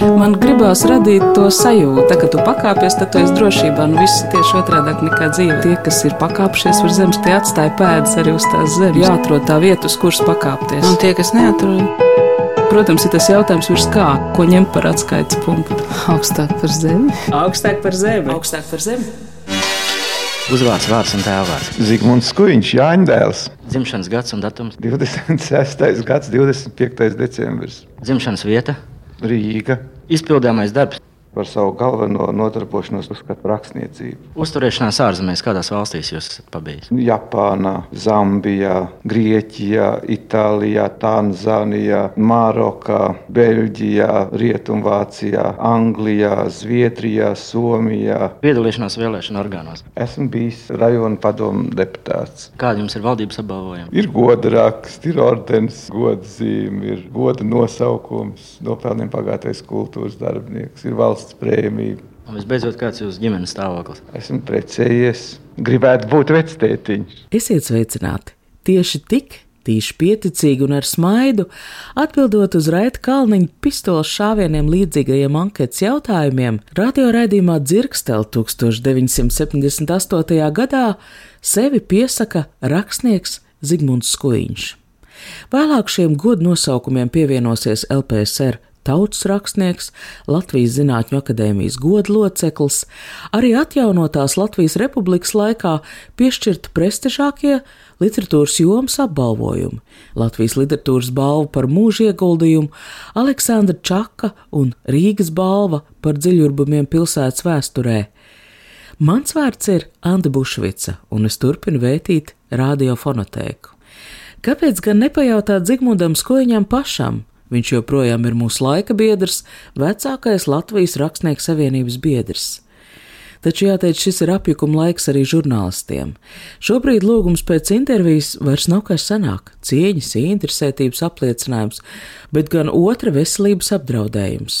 Man gribās radīt to sajūtu, ka tu pakāpies, tad tu esi drošībā. Nu, viss ir tieši otrādi nekā dzīve. Tie, kas ir pakāpšies uz zemes, tie atstāja pēdas arī uz tās zemes. Jāatrod tā vieta, uz kuras pakāpties. Un tie, kas neatrod, Protams, ir tas jautājums, virs kā, ko ņemt par atskaites punktu. augstāk par zemi. Augstāk par zemi. Augstāk par zemi. Uzvārds, vārds un tēvvārds. Zigmunds Skuiņš, Jāņdēls, Dzimšanas gads un datums, 26. gads, 25. decembris, dzimšanas vieta, Rīga. izpildāmais darbs, Par savu galveno nodarbošanos uzskata rakstniecību. uzturēšanās ārzemēs, kādās valstīs jūs esat pabijis. Japānā, Zambijā, Grieķijā, Itālijā, Tanzānijā, Marokā, Beļģijā, Rietumvācijā, Anglijā, Zviedrijā, Somijā. Piedalīšanās vēlēšana orgānos. Esmu bijis rajona padomu deputāts. Kādi jums ir valdības apbalvojumi? Ir goda raksts, ir ordens, goda zīme, ir goda nosaukums, nopelnījuma pagātais kultūras darbinieks, ir valsts prēmija. Un visbeidzot, kāds ir jūsu ģimenes stāvoklis? Esmu precējies, gribētu būt vectētiņš. Esiet sveicināti! Tieši tik tīši pieticīgi un ar smaidu atbildot uz Raita Kalniņa pistoles šāvieniem līdzīgajiem anketas jautājumiem, radioraidījumā Dzirkstel 1978. gadā sevi piesaka rakstnieks Zigmunds Skuiņš. Vēlāk šiem godu nosaukumiem pievienosies LPSR tautas rakstnieks, Latvijas Zinātņu akadēmijas godloceklis, arī atjaunotās Latvijas republikas laikā piešķirta prestižākie literatūras jomas apbalvojumi - Latvijas literatūras balva par mūža ieguldījumu, Aleksandra Čaka un Rīgas balva par dziļurbumiem pilsētas vēsturē. Mans vārds ir Anna Bušvica, un es turpinu vētīt radiofonotēku. Kāpēc gan nepajautāt Zigmundam Skoiņam pašam? Viņš joprojām ir mūsu laika biedrs, vecākais Latvijas Rakstnieku savienības biedrs. Taču jāteic, šis ir apjukuma laiks arī žurnālistiem. Šobrīd lūgums pēc intervijas vairs nav kā senāk, cieņas, interesētības apliecinājums, bet gan otra veselības apdraudējums.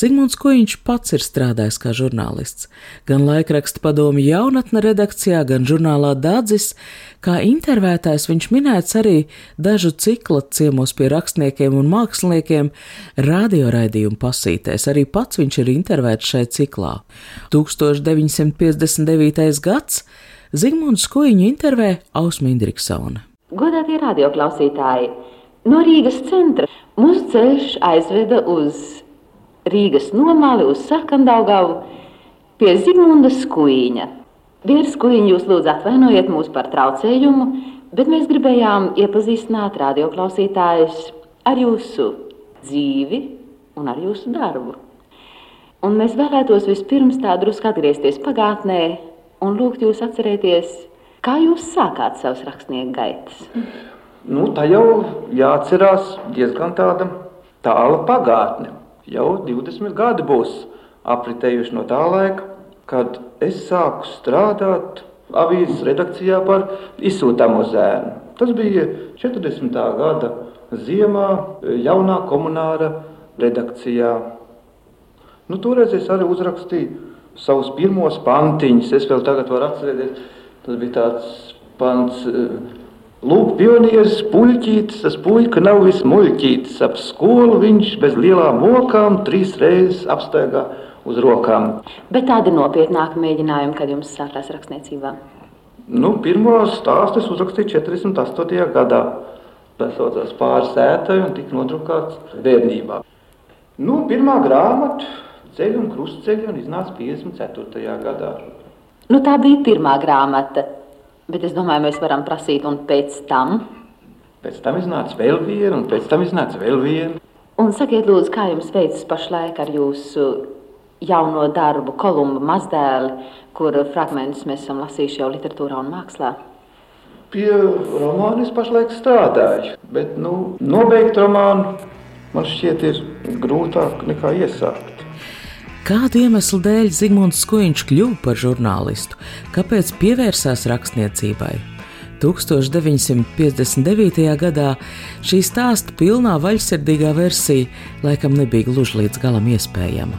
Zigmunds Kuņš pats ir strādājis kā žurnālists, gan laikraksta padomu jaunatne redakcijā, gan žurnālā Dādzis. Kā intervētājs viņš minēts arī dažu ciklu ciemos pie rakstniekiem un māksliniekiem, radioraidījumu pasītēs. Arī pats viņš ir intervēts šai ciklā. 1959. gads Zigmunds Kuņu intervē Ausma Indriksona. Godātie radioklausītāji, no Rīgas centra mūsu ceļš aizveda uz Rīgas nomali, uz Sarkandaugavu pie Zigmunda Skuīņa. Vīrs Skuīņa, jūs lūdzu atvainojiet mūs par traucējumu, bet mēs gribējām iepazīstināt radioklausītājus ar jūsu dzīvi un ar jūsu darbu. Un mēs vēlētos vispirms tā drusku atgriezties pagātnē un lūgt jūs atcerēties, kā jūs sākāt savus rakstnieku gaitas. Nu, tā jau jāatcerās diezgan tāda tāla pagātne. Jau 20 gadi būs apritējuši no tā laika, kad es sāku strādāt avīzes redakcijā par izsūtāmo zēnu. Tas bija 40. gada ziemā, jaunā komunāra redakcijā. Nu, toreiz es arī uzrakstīju savus pirmos pantiņus. Es vēl tagad varu atcerēties, tas bija tāds pants. Lūk, pionieris, puļķītis, tas puļka nav viss muļķītis. Ap skolu viņš bez lielām mokām trīs reizes apstaigā uz rokām. Bet tādi nopietnāki mēģinājumi, kad jums sākās rakstniecībā? Nu, pirmo stāstu es uzrakstīju 48. gadā. Tas saucās pāris ētai un tika nodrukāts bērnībā. Nu, pirmā grāmata ceļu un krustceļu un iznāca 54. gadā. Nu, tā bija pirmā grāmata, bet es domāju, mēs varam prasīt un pēc tam. Pēc tam iznāca vēl viena, un pēc tam iznāca vēl viena. Un sakiet, lūdzu, kā jums veicas pašlaik ar jūsu jauno darbu, kolumbu mazdēli, kur fragmentus mēs esam lasījuši jau literatūrā un mākslā? Pie romāna es pašlaik strādāju, bet nu, nobeigt romānu man šķiet ir grūtāk nekā iesākt. Kādu iemeslu dēļ Zigmunds Skuiņš kļuva par žurnālistu? Kāpēc pievērsās rakstniecībai? 1959. gadā šī stāsta pilnā vaļsirdīgā versija laikam nebija gluži līdz galam iespējama.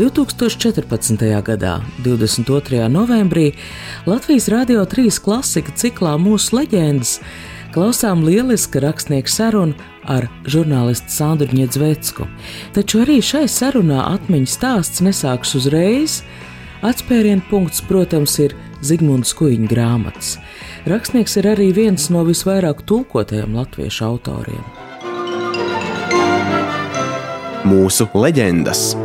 2014. gadā, 22. novembrī, Latvijas Rādio 3 klasika ciklā Mūsu leģendas klausām lieliska rakstnieka sarunu ar žurnālistu Sandru Ņedzvecku. Taču arī šai sarunā atmiņas stāsts nesāks uzreiz. Atspērienu punkts, protams, ir Zigmunds Kuiņa grāmatas. Rakstnieks ir arī viens no visvairāk tulkotajiem latviešu autoriem. Mūsu leģendas.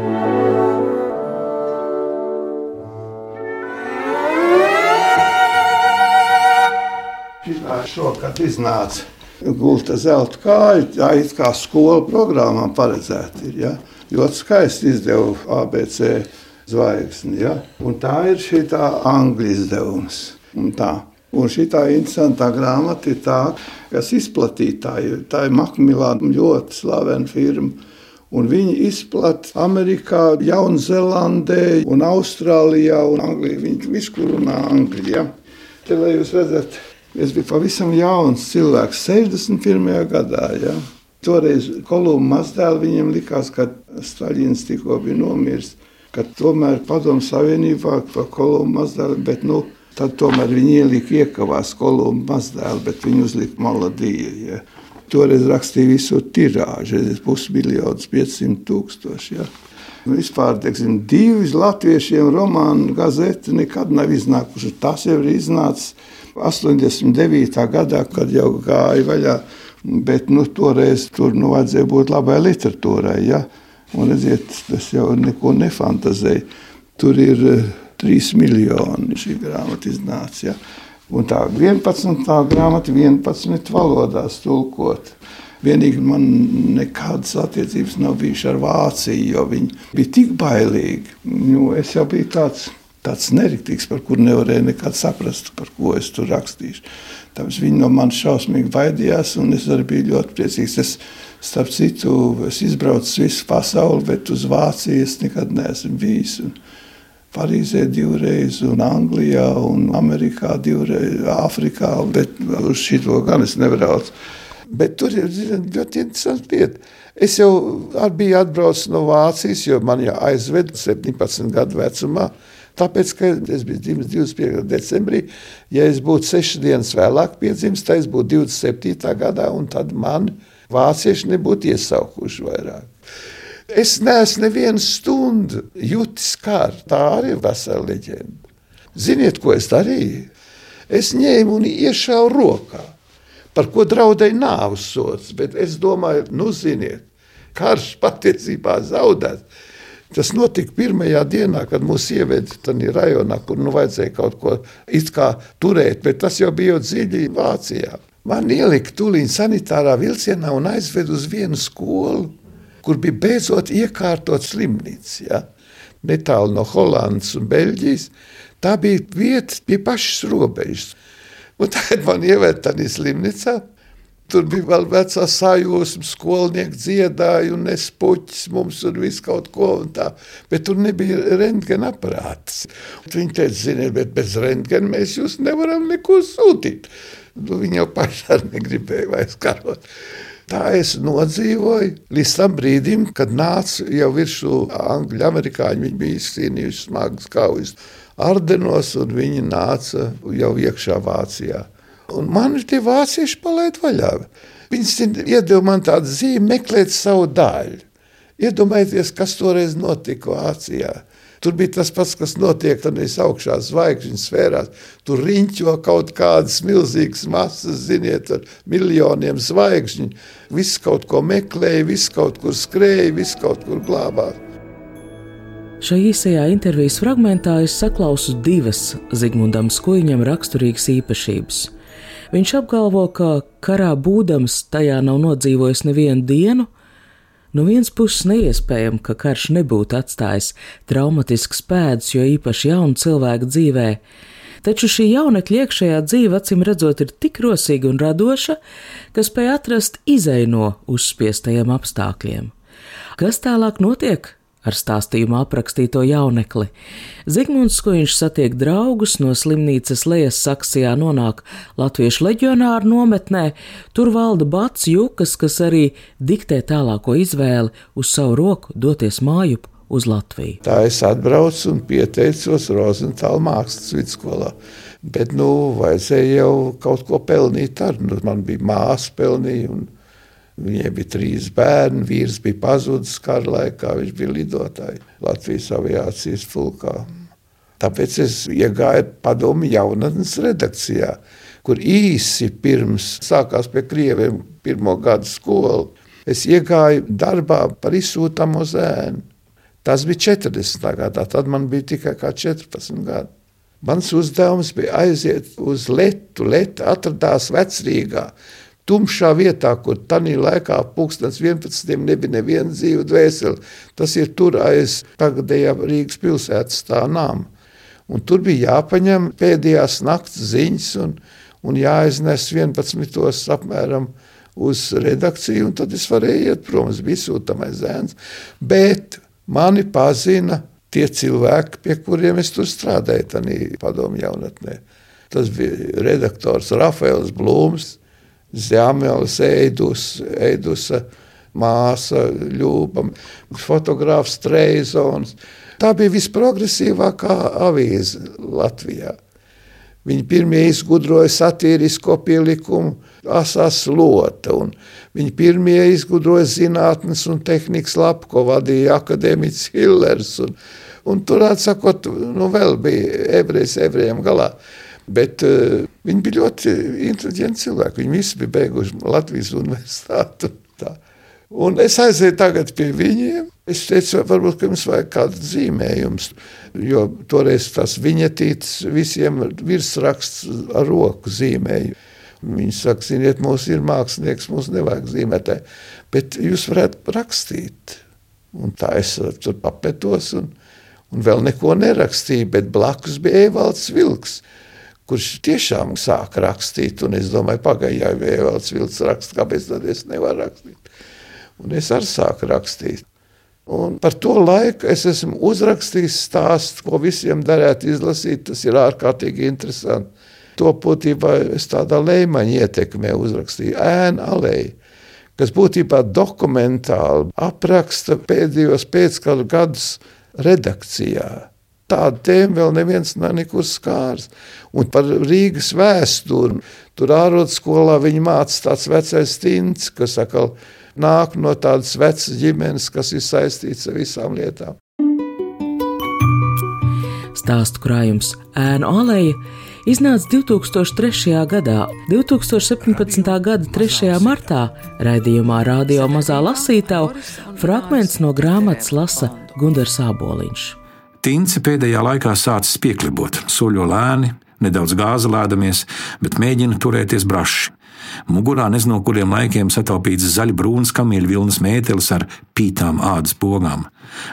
Šokad iznāca gulta zelta kāja, tā it kā skola programmā paredzēta ir. Ja? Ļoti skaisti izdeva ABC zvaigzni. Ja? Un tā ir šī angļu izdevums. Un tā. Un šī tā interesantā grāmata ir tā, kas izplatītāja. Tā ir Makmilāna ļoti slavena firma. Un viņi izplatīja Amerikā, Jaunzēlandē, un Austrālijā un Anglijā. Viņi visur runā angļu. Ja? Te, lai jūs redzat, Es biju pavisam jauns cilvēks, 61. gadā. Ja. Toreiz Kolumba mazdēlu viņiem likās, ka Staļins tikko bija nomiris, ka tomēr padomu savienībā par Kolumba mazdēlu, bet nu, tad tomēr viņi ielika iekavās Kolumba mazdēlu, bet viņi uzlika melodiju. Ja. Toreiz rakstīja visu tirāžu, pusmiljons, 500 tūkstoši. Ja. Vispār, teiksim, divi latviešiem romānu gazeti nekad nav iznākuši. Tas jau ir iznācis 89. gadā, kad jau gāja vaļā, bet nu, toreiz tur nu, vajadzēja būt labai literatūrai. Ja? Un, redziet, tas jau neko nefantazēja. Tur ir 3 eh, miljoni šī grāmata iznāca. Ja? Un tā 11. grāmata 11 valodās tulkot. Vienīgi man nekādas attiecības nav bijušas ar Vāciju, jo viņi bija tik bailīgi. Nu, es jau biju tāds tāds neriktīgs, par kuru nevarēja nekad saprast, par ko es tur rakstīšu. Tāpēc viņi no manis šausmīgi baidījās, un es arī biju ļoti priecīgs. Es, starp citu, es izbraucu visu pasauli, bet uz Vāciju es nekad neesmu bijis. Un Parīzē divreiz, un Anglijā, un Amerikā divreiz, Āfrikā, bet uz šito gan es nebraucu. Bet tur ir ļoti interesanti lieta. Es jau biju atbraucis no Vācijas, jo man jau aizveda 17 gadu vecumā. Tāpēc, ka es biju dzimis 25. decembrī, ja es būtu sešas dienas vēlāk piedzimis, tad es būtu 27. gadā, un tad man vācieši nebūtu iesaukuši vairāk. Es neesmu nevienu stundu jutis kārt. Tā arī vesela leģenda. Ziniet, ko es darīju? Es ņēmu un iešāvu rokā, par ko draudēja nāves sots. Bet es domāju, nu, ziniet, karš patiesībā zaudēts. Tas notika pirmajā dienā, kad mūs ieveda tajā rajonā, kur nu vajadzēja kaut ko turēt, bet tas jau bija dziļi Vācijā. Man ielika tūlīt sanitārā vilcienā un aizveda uz vienu skolu, kur bija beidzot iekārtot slimnīca. Ja? Netālu no Hollandas un Beļģijas. Tā bija vieta pie pašas robežas. Un tad man ieveda tajā slimnīcā. Tur bija vēl vecā sajūsma, skolnieki dziedāja un es puķis mums un viss kaut ko un tā. Bet tur nebija rentgena aparāts. Viņi teica, ziniet, bet bez rentgena mēs jūs nevaram neko sūtīt. Nu, viņi jau arī negribēja vairs karot. Tā es nodzīvoju līdz tam brīdim, kad nāca jau virsū angļu amerikāņi. Viņi bija izcīnījuši smagas kaujas Ardenos, un viņi nāca jau iekšā Vācijā. Un man tie vācieši palaid vaļā. Viņi iedeva man tādu zīmi, meklēt savu daļu. Iedomājieties, kas toreiz notika Vācijā. Tur bija tas pats, kas notiek tajās augšā zvaigžņu sfērās. Tur riņķo kaut kādas milzīgas masas, ziniet, ar miljoniem zvaigžņu. Viss kaut ko meklēja, viss kaut kur skrēja, viss kaut kur glābās. Šajā īsajā intervijas fragmentā es saklausu divas Zigmundam Skuiņam raksturīgas īpašības. Viņš apgalvo, ka karā būdams tajā nav nodzīvojis nevienu dienu. No vienas puses neiespējami, ka karš nebūtu atstājis traumatisks pēdas, jo īpaši jaunu cilvēku dzīvē, taču šī jaunekļa iekšējā dzīve, acīm redzot, ir tik rosīga un radoša, ka spēj atrast izēju no uzspiestajiem apstākļiem. Kas tālāk notiek? Ar stāstījumu aprakstīto jaunekli. Zigmunds Skuiņš satiek draugus no slimnīcas lejas saksijā nonāk Latviešu leģionāru nometnē, tur valda bats jukas, kas arī diktē tālāko izvēli uz savu roku doties mājup uz Latviju. Tā es atbraucu un pieteicos Rozentāla mākslas vidusskolā. Bet, nu, vajadzēja jau kaut ko pelnīt. Ar. Nu, man bija māsa pelnīja, un viņai bija trīs bērni. Vīrs bija pazudis kara laikā, viņš bija lidotājs Latvijas aviācijas fulkā. Tāpēc es iegāju padomu jaunatnes redakcijā, kur īsi pirms sākās pie krieviem pirmo gadu skolu. Es iegāju darbā par izsūtāmo zēnu. Tas bija 40. gadā, tad man bija tikai 14 gadi. Mans uzdevums bija aiziet uz Lietu. Lieta atradās vecrīgā, tumšā vietā, kur tajā laikā, pūkstens 11. nebija neviena dzīva dvēsele. Tas ir tur aiz tagadējā Rīgas pilsētas tā nama. Un tur bija jāpaņem pēdējās naktas ziņas un, un jāiznes 11. apmēram uz redakciju, un tad es varēju iet prom. Es biju sūtamais zēns. Bet mani pazina tie cilvēki, pie kuriem es tur strādāju, tādā padomu jaunatnē. Tas bija redaktors Rafaels Blūms, Zemēlis Eidus, Eidusa māsa Ļūpa, fotogrāfs Treizons. Tā bija visprogresīvākā avīze Latvijā. Viņi pirmie izgudroja satīrisko pielikumu asās lota, viņi pirmie izgudroja zinātnes un tehnikas lapu, ko vadīja akadēmiķis Hillers, un, un tur atsakot, nu vēl bija ebrejs ebrejiem galā. Bet uh, viņi bija ļoti inteliģenti cilvēki. Viņi visi bija beiguši Latvijas universitāti. Tā. Un es aizēju tagad pie viņiem. Es teicu, varbūt jums vajag kādu zīmējumu, jo toreiz tas viņetītes visiem virsraksts ar roku zīmēju. Viņi saka, ziniet, mums ir mākslinieks, mums nevajag zīmēt, bet jūs varētu rakstīt. Un tā es tur papetos un, un vēl neko nerakstīju, bet blakus bija Evalds Vilks, kurš tiešām sāka rakstīt, es domāju, pagaidām, ja Evalds Vilks raksta, kāpēc tad es nevaru rakstīt? Un es arī sāku rakstīt. Un par to laiku es esmu uzrakstījis stāstu, ko visiem derētu izlasīt. Tas ir ārkārtīgi interesanti. To būtībā es tādā līmeņa ietekmē uzrakstīju ēnu alēju, kas būtībā dokumentāli apraksta pēdējos pēckara gadus redakcijā. Tādu tēmu vēl neviens nav nekur skārs. Un par Rīgas vēsturi. Tur ārodskolā viņi māca tāds vecais tints, kas atkal nāk no tādas vecas ģimenes, kas ir saistīts ar visām lietām. Stāstu krājums ēnu aleja iznāca 2003. gadā. 2017. gada 3. martā raidījumā Radio Mazā Lasītava fragments no grāmatas lasa Gunārs Aboliņš. Tinci pēdējā laikā sācis pieklibot, soļo lēni, nedaudz gāza lēdamies, bet mēģina turēties braši. Mugurā nezinu, no kuriem laikiem sataupīts zaļbrūns kamieļu vilnas mētelis ar pītām ādas pogām,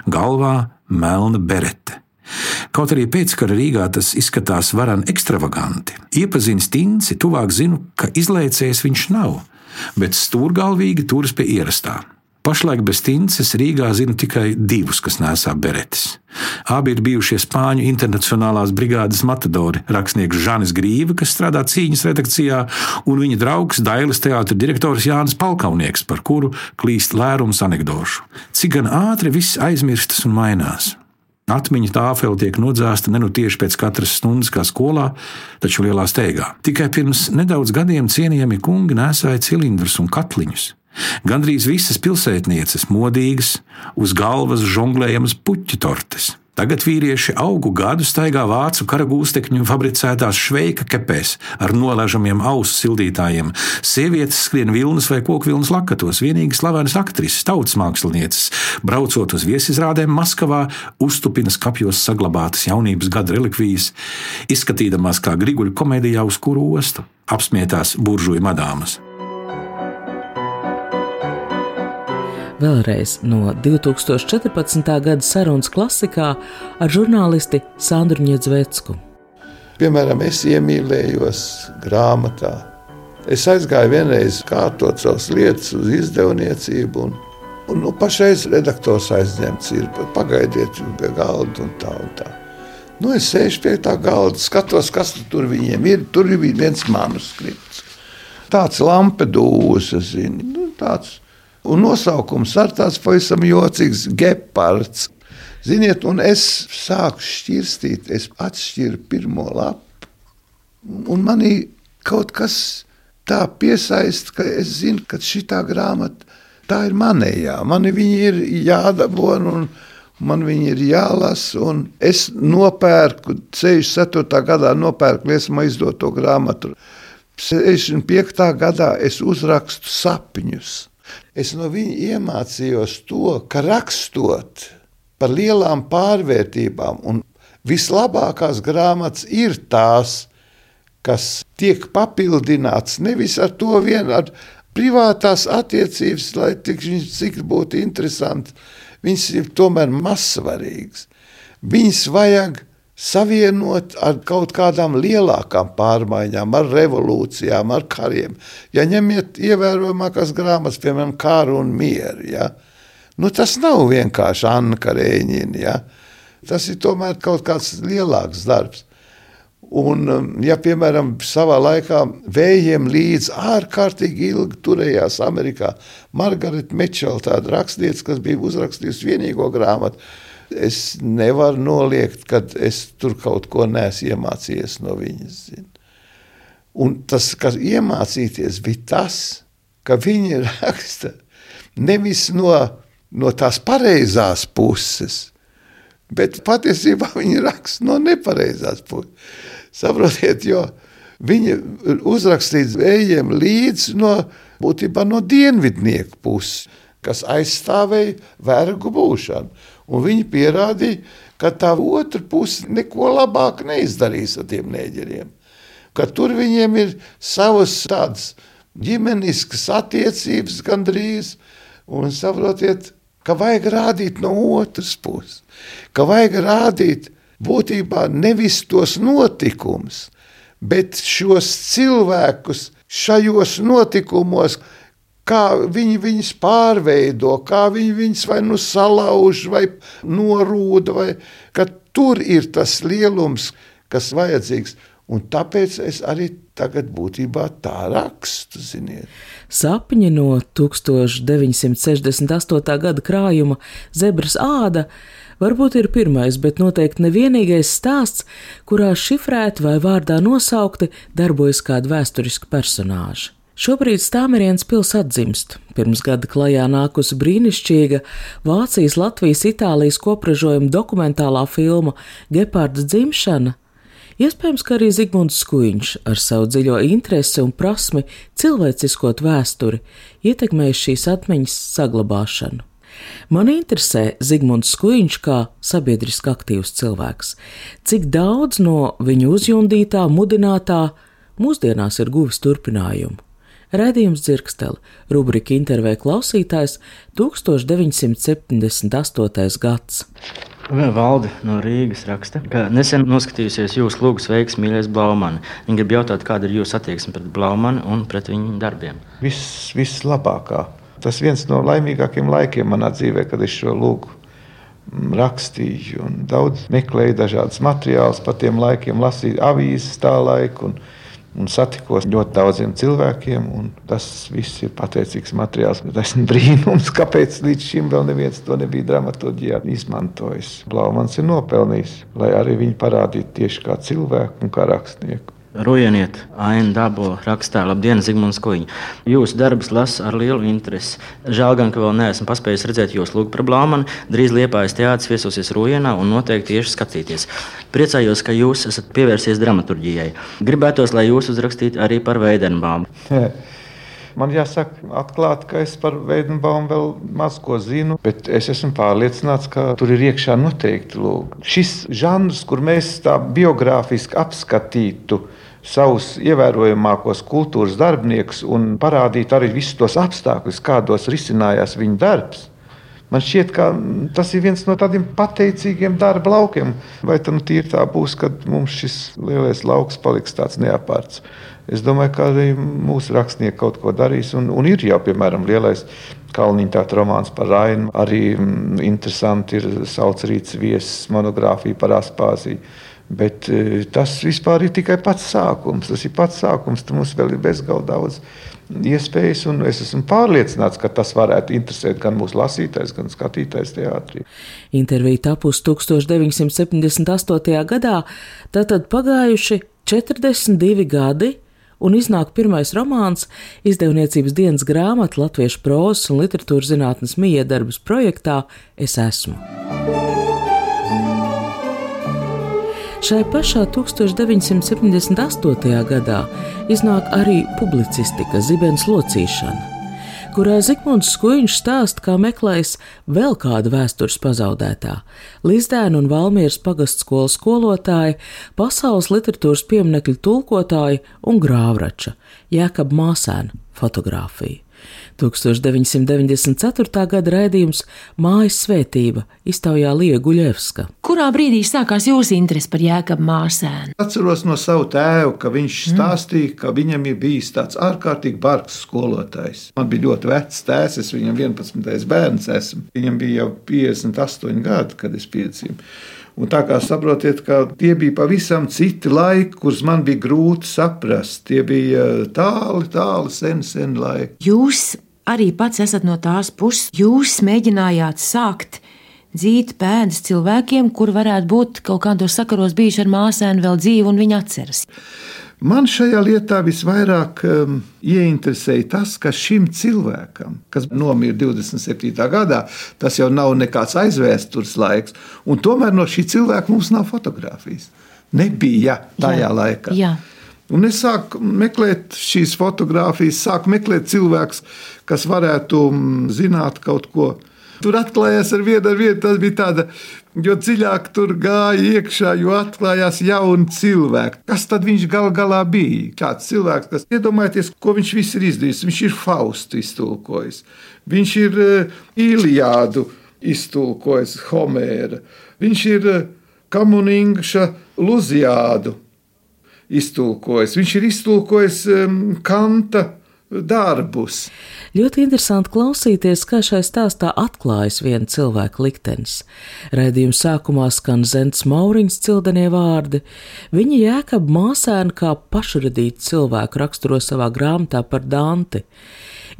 galvā melna berete. Kaut arī pēckara Rīgā tas izskatās varan ekstravaganti. Iepazīstams Tinci, tuvāk zinu, ka izlaicējis viņš nav, bet stūrgalvīgi turas pie ierastā. Pašlaik bez tinces Rīgā zinu tikai divus, kas nesā beretes. Abi ir bijušie Spāņu internacionālās brigādes matadori - rakstnieks Žanis Grīva, kas strādā cīņas redakcijā, un viņa draugs Dailas teātris direktors Jānis Palkaunieks, par kuru klīst lērums anekdošu. Cik gan ātri viss aizmirstas un mainās. Atmiņa tāfeli tiek nodzēsta ne nu tieši pēc katras stundas, kā skolā, taču lielā steigā. Tikai pirms nedaudz gadiem cienījami kungi nesāja cilindrus un katliņus. Gandrīz visas pilsētnieces modīgas, uz galvas žonglējamas puķu tortes. Tagad vīrieši augu gadu staigā vācu karagūstekņu fabricētās šveika kepēs ar nolaižamiem ausu sildītājiem. Sievietes skrien vilnas vai koku vilnas lakatos, vienīgi slavenas aktrises, tautas mākslinieces, braucot uz viesizrādēm Maskavā, uztupinas kapjos saglabātas jaunības gada relikvijas, izskatīdamās kā griguļu komēdijā uz kuru ostu, apsmietās buržuju madāmas. Vēlreiz no 2014. gada sarunas klasikā ar žurnālisti Sandru Ņedzvecku. Piemēram, es iemīlējos grāmatā. Es aizgāju vienreiz kārtot savas lietas uz izdevniecību. Un, un, nu, pašreiz redaktors aizņemts ir. Pagaidiet pie galda un tā un tā. Nu, es sēžu pie tā galda, skatos, kas tur viņiem ir. Tur ir viens manuskripts. Tāds lampedūzs, zini, nu, tāds Un nosaukums ar tāds pavisam jocīgs - gepards. Ziniet, un es sāku šķirstīt, es atšķiru pirmo lapu. Un manī kaut kas tā piesaista, ka es zinu, ka šī grāmata tā ir manējā. Man viņi ir jādabūna man viņi ir jālasa. Es nopērku 64. gadā, nopērku liesmu izdoto grāmatu. 65. gadā es uzrakstu sapņus. Es no viņa iemācījos to, ka rakstot par lielām pārvērtībām, un vislabākās grāmatas ir tās, kas tiek papildināts nevis ar to vien, ar privātās attiecības, lai tik, cik būtu interesanti, viņas ir tomēr mazsvarīgas. Viņas vajag savienot ar kaut kādām lielākām pārmaiņām, ar revolūcijām, ar kariem. Ja ņemiet ievērojamākās grāmatas, piemēram, Kāru un Mieru, ja? nu, tas nav vienkārši Anna Karēņina. Ja? Tas ir tomēr kaut kāds lielāks darbs. Un, um, ja, piemēram, savā laikā vējiem līdz ārkārtīgi ilgi turējās Amerikā Margarita Mitchell, tāda rakstniece, kas bija uzrakstījusi vienīgo grāmatu, es nevaru noliegt, ka es tur kaut ko neesmu iemācījies no viņas. Zin. Un tas, kas iemācīties, bija tas, ka viņi raksta nevis no, no tās pareizās puses, bet patiesībā viņi raksta no nepareizās puses. Saprotiet, jo viņi uzrakstīts vējiem līdz no, būtībā no dienvidnieku puses, kas aizstāvēja vergu būšanu. Un viņi pierādīja, ka tā otra puse neko labāk neizdarīs ar tiem neģeriem. Ka tur viņiem ir savas tādas ģimeniskas attiecības gandrīz, un saprotiet, ka vajag rādīt no otras puses, ka vajag rādīt būtībā nevis tos notikumus, bet šos cilvēkus šajos notikumos, kā viņi viņus pārveido, kā viņi viņus vai nu salauž, vai norūda, vai tur ir tas lielums, kas vajadzīgs. Un tāpēc es arī tagad būtībā tā rakstu. Ziniet. Sapņi no 1968. gada krājuma Zebras āda varbūt ir pirmais, bet noteikti nevienīgais stāsts, kurā šifrēti vai vārdā nosaukti darbojas kāda vēsturiska personāža. Šobrīd Stāmeriens pils atzimst. Pirms gada klajā nākusi brīnišķīga Vācijas, Latvijas, Itālijas kopražojuma dokumentālā filma Gepārds dzimšana. Iespējams, ka arī Zigmunds Skuiņš ar savu dziļo interesi un prasmi cilvēciskot vēsturi ietekmējis šīs atmiņas saglabāšanu. Man interesē Zigmunds Skuiņš kā sabiedriski aktīvs cilvēks. Cik daudz no viņa uzjundītā, mudinātā mūsdienās ir guvis turpinājumu. Radījums dzirksteli, rubrika intervijā klausītājs 1978. gads. Valde no Rīgas raksta, ka nesen noskatījusies jūsu lūgas veiksmīgais mīļais Blaumani. Viņa grib jautāt, kāda ir jūsu attieksme pret Blaumani un pret viņa darbiem. Viss, vislabākā tas viens no laimīgākajiem laikiem manā dzīvē, kad es šo lūgu mm, rakstīju. Daudz meklēju dažādas materiālus par tiem laikiem, lasīju avīzes tā laiku. Un, un satikos ļoti daudziem cilvēkiem. Tas viss ir pateicīgs materiāls. Tas ir brīnums, kāpēc līdz šim vēl neviens to nebija dramaturgijā izmantojis. Blaumans ir nopelnījis, lai arī viņu parādītu tieši kā cilvēku un kā rakstnieku. Rujeniet, Aina Dabo rakstā, labdien, Zigmunds Kuņš. Jūsu darbus lasu ar lielu interesi. Žēl gan, ka vēl neesmu paspējis redzēt jūsu lūgu par Blāmanu. Drīz Liepājas teātris viesosies Rujenā un noteikti tieši skatīties. Priecājos, ka jūs esat pievērsies dramaturģijai. Gribētos, lai jūs uzrakstītu arī par Veidenbāmu. Man jāsaka, atklāti, ka es par Veidenbaumu vēl maz ko zinu, bet es esmu pārliecināts, ka tur ir iekšā noteikti lūk. šis žanrs, kur mēs tā biogrāfiski apskatītu savus ievērojamākos kultūras darbiniekus un parādīt arī visus tos apstākļus, kādos risinājās viņa darbs. Man šķiet, ka tas ir viens no tādiem pateicīgiem darba laukiem. Vai tam nu tā būs, kad mums šis lielais lauks paliks tāds neapārts? Es domāju, ka arī mūsu rakstnieki kaut ko darīs. Un, un ir jau, piemēram, lielais Kalniņa romāns par Rainu. Arī mm, interesanti ir Saucerīts viesis monogrāfija par Aspāziju. Bet e, tas vispār ir tikai pats sākums. Tas ir pats sākums. Mums vēl ir bezgalīgi daudz iespējas, un es esmu pārliecināts, ka tas varētu interesēt gan mūsu lasītājs, gan skatītājs teātrī. Intervija tapusi 1978. gadā, tātad pagājuši 42 gadi, un iznāk pirmais romāns izdevniecības dienas grāmata Latviešu prozas un literatūras zinātnes miedarbas projektā Es esmu. Šai pašā 1978. gadā iznāk arī publicistika Zibens locīšana kurā Zikmunds Skuiņš stāsta, kā meklējis vēl kādu vēstures pazaudētā - Lizdēna un Valmieras pagastskolas skolotāja, pasaules literatūras pieminekļu tulkotāja un grāvrača Jēkab Māsēna fotografiju. 1994. gada raidījums Mājas svētība iztaujā Lija Guļevska. Kurā brīdī sākās jūsu interese par jēkabu māsēnu? Atceros no savu tēvu, ka viņš mm. stāstīja, ka viņam ir bijis tāds ārkārtīgi bargs skolotājs. Man bija ļoti vecs tēvs, es viņam 11. bērns esmu. Viņam bija jau 58 gadi, kad es piedzīvoju. Un tā kā saprotiet, ka tie bija pavisam citi laiki, kurus man bija grūti saprast. Tie bija tāli, tāli, sen, sen laiki. Jūs arī pats esat no tās puses, jūs mēģinājāt sākt dzīt pēdas cilvēkiem, kur varētu būt kaut kādos sakaros bijuši ar māsēnu vēl dzīvi un viņa atceras. Man šajā lietā visvairāk um, ieinteresēja tas, ka šim cilvēkam, kas nomira 27. gadā, tas jau nav nekāds aizvēstures laiks, un tomēr no šī cilvēka mums nav fotografijas. Nebija tajā jā, laikā. Jā. Un es sāku meklēt šīs fotogrāfijas, sāku meklēt cilvēkus, kas varētu mm, zināt kaut ko Tur atklājās ar vienu ar vienu. Tas bija tāda, jo dziļāk tur gāja iekšā, jo atklājās jauni cilvēki. Kas tad viņš gal galā bija? Kāds cilvēks, kas iedomājieties, ko viņš viss ir izdarījis. Viņš ir Faustu iztulkojis, viņš ir uh, Iliādu iztulkojis, Homēra, viņš ir uh, Kamuningša Luziādu iztulkojis, viņš ir iztulkojis um, Kanta darbus. Ļoti interesanti klausīties, kā šai stāstā atklājas viena cilvēka liktenis. Raidījuma sākumā skan Zents Mauriņas cildenie vārdi. Viņa jēkab māsēnu kā pašradītu cilvēku raksturo savā grāmatā par Danti.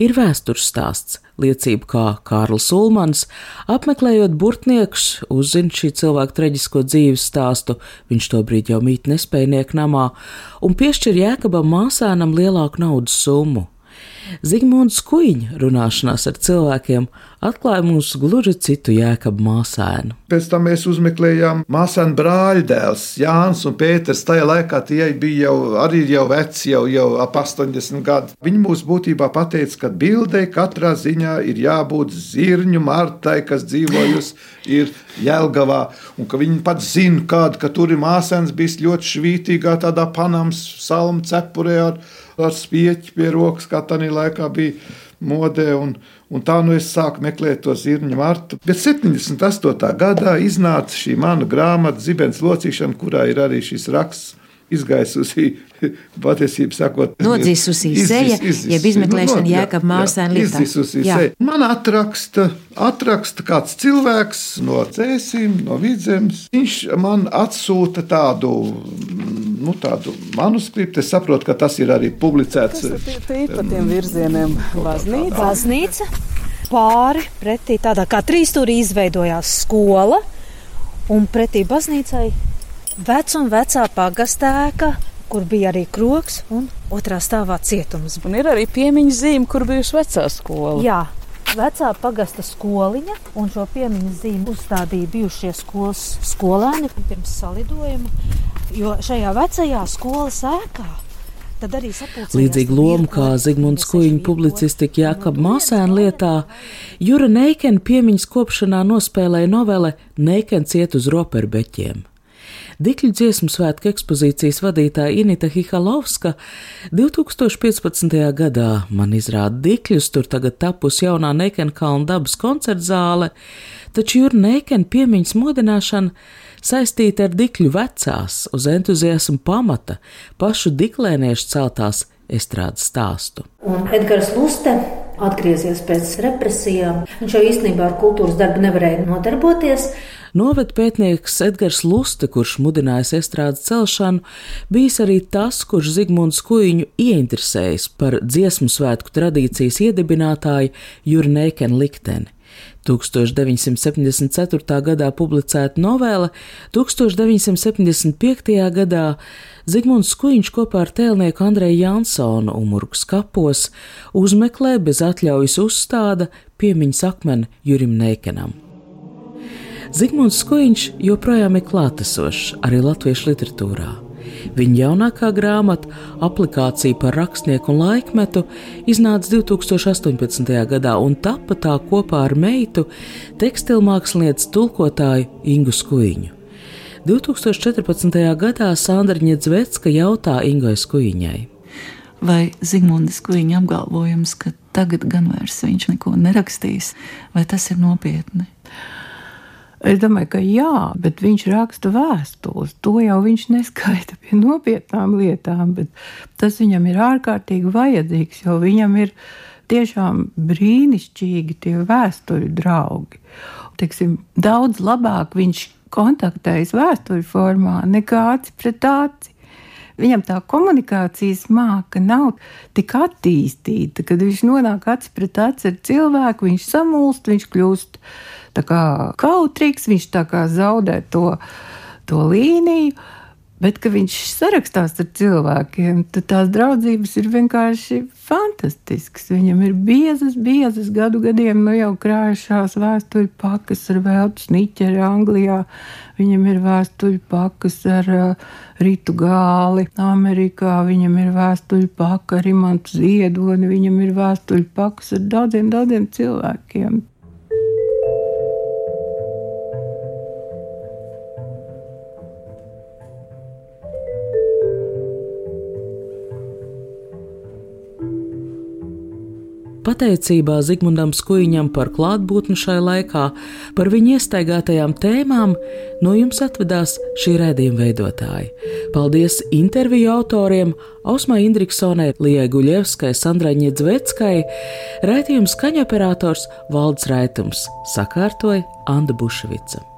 Ir vēstures stāsts, liecība, kā Kārlis Ulmans, apmeklējot burtniekus, uzzina šī cilvēka traģisko dzīves stāstu, viņš tobrīd jau mīt nespējnieku namā, un piešķir jēkabam māsēnam lielāku naudas summu. Zigmunds Kuiņa runāšanās ar cilvēkiem atklāja mums gluži citu jēkabu māsēnu. Pēc tam mēs uzmeklējām māsēnu brāļdēls Jānis un Pēters. Tajā laikā tie bija jau, arī jau veci, jau, jau ap 80 gadu. Viņi mums būtībā pateica, ka bildei katrā ziņā ir jābūt zirņu martai, kas dzīvojusi Jēlgavā, un ka viņi pat zina, kāda, ka tur ir māsēns bijis ļoti švītīgā tādā Panamas salmu cepurē ar ar spieķi pie rokas, kā tā laikā bija modē. Un, un tā nu es sāku meklēt to zirņu martu. Bet 78. gadā iznāca šī mana grāmata Zibens locīšana, kurā ir arī šis raksts izgaisusi, patiesībā sakot, nodzīsusi seja, jeb izmeklēšana nu, no, jēkab māsēn lietā. Izdzisusi seja. Man atraksta, atraksta kāds cilvēks no cēsīm, no vidzemes. Viņš man atsūta tādu, nu, tādu manuskriptu. Es saprotu, ka tas ir arī publicēts. Tas ir pa tiem virzieniem baznīca. Baznīca. Pāri pretī tādā kā trīsstūrī izveidojās skola, un pretī baznīcai Vec un vecā pagastēka, kur bija arī kroks un otrā stāvā cietums. Un ir arī piemiņas zīme, kur bijusi vecā skola. Jā, vecā pagasta skoliņa, un šo piemiņu zīmi uzstādīja bijušie skolas skolēni pirms salidojuma, jo šajā vecajā skolas ēkā Līdzīgi lomu kā Zigmunds Kuiņa publicistika Jākab Māsēna lietā, Jura Neikena piemiņas kopšanā nospēlēja novele Neikens iet uz roperbeķiem. Dikļu dziesmu svētku ekspozīcijas vadītāja Inita Hihalovska 2015. gadā man izrāda dikļus, tur tagad tapus jaunā Neikenkalna dabas koncertzāle, taču Jūra Neikena piemiņas modināšana saistīta ar dikļu vecās, uz entuziasmu pamata, pašu diklēniešu celtās estrādes stāstu. Un Edgars Luste atgriezies pēc represijām. Viņš jau īstenībā ar kultūras darbu nevarēja nodarboties. Noved pētnieks Edgars Luste, kurš mudinājis estrādes celšanu, bijis arī tas, kurš Zigmunds Kuiņu ieinteresējis par dziesmu svētku tradīcijas iedibinātāju Jurnēkenu likteni. 1974. gadā publicēta novela, 1975. gadā Zigmunds Skuiņš kopā ar tēlnieku Andreju Jansonu Umurgas kapos uzmeklē bez atļaujas uzstāda piemiņas akmeni Jurim Neikenam. Zigmunds Skuiņš joprojām ir klātesošs arī latviešu literatūrā. Viņa jaunākā grāmata, aplikācija par rakstnieku un laikmetu, iznāca 2018. gadā un tapa tā kopā ar meitu, tekstilmākslinieces tulkotāju Ingu Skuiņu. 2014. gadā Sandra Ņedzvecka jautā Ingai Skuiņai. Vai Zigmundas Kuiņa apgalvojums, ka tagad gan vairs viņš neko nerakstīs, vai tas ir nopietni? Es domāju, ka jā, bet viņš raksta vēstules. To jau viņš neskaita pie nopietnām lietām, bet tas viņam ir ārkārtīgi vajadzīgs, jo viņam ir tiešām brīnišķīgi tie vēstuļu draugi. Teiksim, daudz labāk viņš kontaktējas vēstuļu formā nekā aci pret aci. Viņam tā komunikācijas māka nav tik attīstīta, kad viņš nonāk aci pret aci ar cilvēku, viņš samulst, viņš kļūst kautrīgs, viņš tā kā zaudē to, to līniju. Bet, viņš sarakstās ar cilvēkiem, tad tās draudzības ir vienkārši fantastiskas. Viņam ir biezas, biezas gadu gadiem nu jau krājušās vēstuļu pakas ar veltu sniķeri Anglijā. Viņam ir vēstuļu pakas ar uh, Rītu gāli Amerikā, viņam ir vēstuļu paka ar Imantu Ziedoni, viņam ir vēstuļu pakas ar daudziem, daudziem cilvēkiem. Pateicībā Zigmundam Skuiņam par klātbūtni šai laikā, par viņa iestaigātajām tēmām, no jums atvedās šī redzējuma veidotāji. Paldies interviju autoriem Ausmai Indriksonai, Lijai Guļevskai, Sandrai Ņedzveckai, raidījuma skaņoperators Valds Raitums, sakārtoja Anda Bušvica.